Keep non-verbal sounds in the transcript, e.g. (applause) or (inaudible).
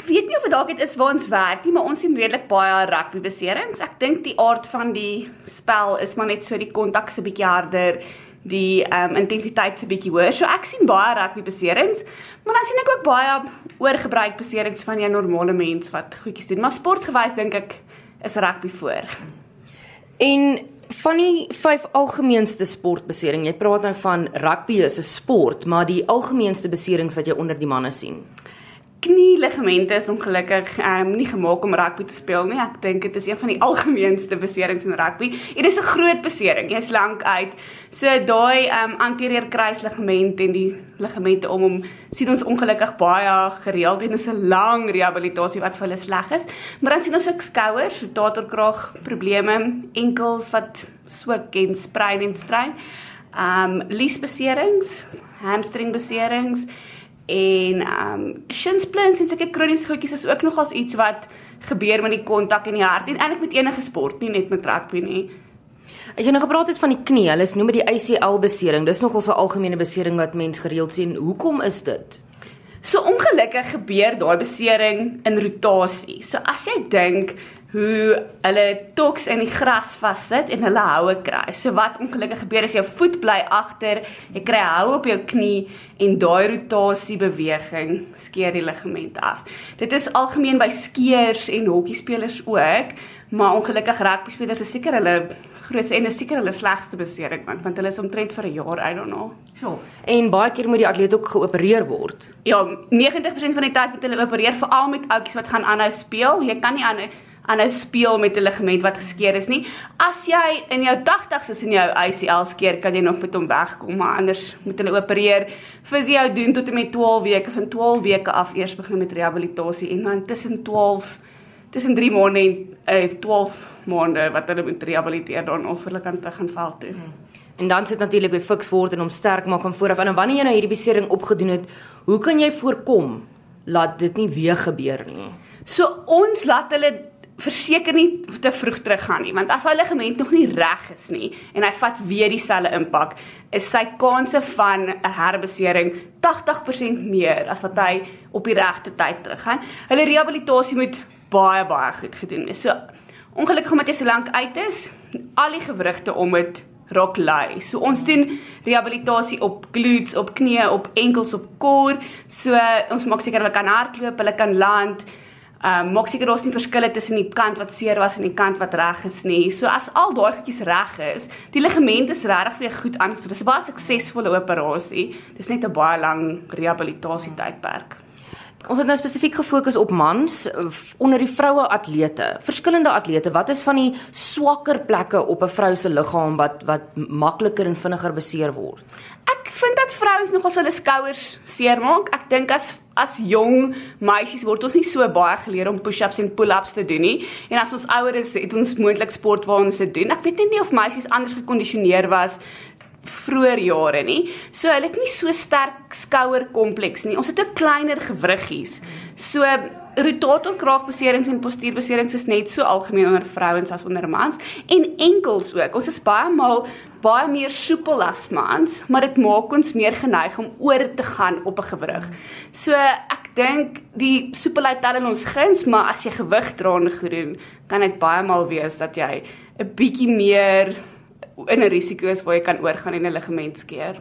Ek weet nie of dit dalk dit is waar ons werk nie, maar ons sien redelik baie rugby beserings. Ek dink die aard van die spel is maar net so die kontak se bietjie harder, die um, intensiteit se bietjie hoër. So ek sien baie rugby beserings, maar dan sien ek ook baie oorgebruik beserings van jou normale mens wat goedjies doen. Maar sportgewys dink ek is rugby voor. En van die vyf algemeenste sportbeserings, jy praat nou van rugby is 'n sport, maar die algemeenste beserings wat jy onder die manne sien knieligamente is ongelukkig um, nie gemaak om rugby te speel nie. Ek dink dit is een van die (laughs) algemeenste beserings in rugby. Dit is 'n groot besering. Jy's lank uit. So daai um, anterior kruisligament en die ligamente om hom sien ons ongelukkig baie gereeld en dit is 'n lang rehabilitasie wat vir hulle sleg is. Maar dan sien ons ook skouers, rotatorkraag probleme, enkels wat swik en sprein en strein. Um liesbeserings, hamstring beserings en ehm um, shin splints en sulke kroniese goedjies is ook nogals iets wat gebeur met die kontak in die hart en eintlik met enige sport, nie net met rugby nie. As jy nou gepraat het van die knie, hulle noem dit die ACL besering. Dis nogals 'n algemene besering wat mens gereeld sien. Hoekom is dit? So ongelukkig gebeur daai besering in rotasie. So as jy dink hoe hulle toks in die gras vassit en hulle houe kry. So wat ongelukkig gebeur is jou voet bly agter, jy kry hou op jou knie en daai rotasie beweging skeer die ligament af. Dit is algemeen by skeers en hokkiespelers ook, maar ongelukkig rugby spelers is seker hulle grootste en is seker hulle slegste besering want want hulle is omtrent vir 'n jaar I don't know. Ja. En baie keer moet die atleet ook geopereer word. Ja, 90% van die tyd moet hulle opereer veral met ouppies wat gaan aanhou speel. Jy kan nie aanhou aanhou speel met 'n ligament wat geskeur is nie. As jy in jou 80's is in jou ACL skeer, kan jy nog met hom wegkom, maar anders moet hulle opereer. Fisio doen tot en met 12 weke, van 12 weke af eers begin met rehabilitasie en dan tussen 12 tussen 3 maande en uh, 12 maande wat hulle moet rehabiliteer dan of hulle kan terug gaan veld toe. Hmm. En dan sit natuurlik weer fiks word en hom sterk maak van vooraf. En wanneer jy nou hierdie besering opgedoen het, hoe kan jy voorkom laat dit nie weer gebeur nie? So ons laat hulle verseker nie te vroeg teruggaan nie want as hy ligament nog nie reg is nie en hy vat weer dieselfde impak is sy kanse van 'n herbesering 80% meer as wat hy op die regte tyd teruggaan. Hulle rehabilitasie moet baie baie goed gedoen wees. So ongelukkig omdat jy so lank uit is, al die gewrigte om dit raak lei. So ons doen rehabilitasie op glutes, op knieë, op enkels, op kor. So ons maak seker hulle kan hardloop, hulle kan land. Ehm um, maak seker daar's nie verskille tussen die kant wat seer was en die kant wat reg is nie. So as al daai goedjies reg is, die ligament is regtig weer goed aangesit. Dis 'n baie suksesvolle operasie. Dis net 'n baie lang rehabilitasie tydperk. Ons het nou spesifiek gefokus op mans onder die vroue atlete. Verskillende atlete, wat is van die swakker plekke op 'n vrou se liggaam wat wat makliker en vinniger beseer word? Vind dat vrouens nogal hulle skouers seermaak. Ek dink as as jong meisies word ons nie so baie geleer om push-ups en pull-ups te doen nie. En as ons ouer is, het ons moontlik sport waar ons dit doen. Ek weet net nie of meisies anders gekondisioneer was vroeër jare nie. So hulle het nie so sterk skouerkompleks nie. Ons het ook kleiner gewriggies. So rotatorkraagbeserings en postuurbeserings is net so algemeen onder vrouens as onder mans en enkels ook. Ons is baie maal baie meer soepel as mans, maar dit maak ons meer geneig om oor te gaan op 'n gewrig. So ek dink die soepelheid tel in ons guns, maar as jy gewig dra en groen, kan dit baie maal wees dat jy 'n bietjie meer in 'n risiko is waar jy kan oorgaan en 'n ligament skeer.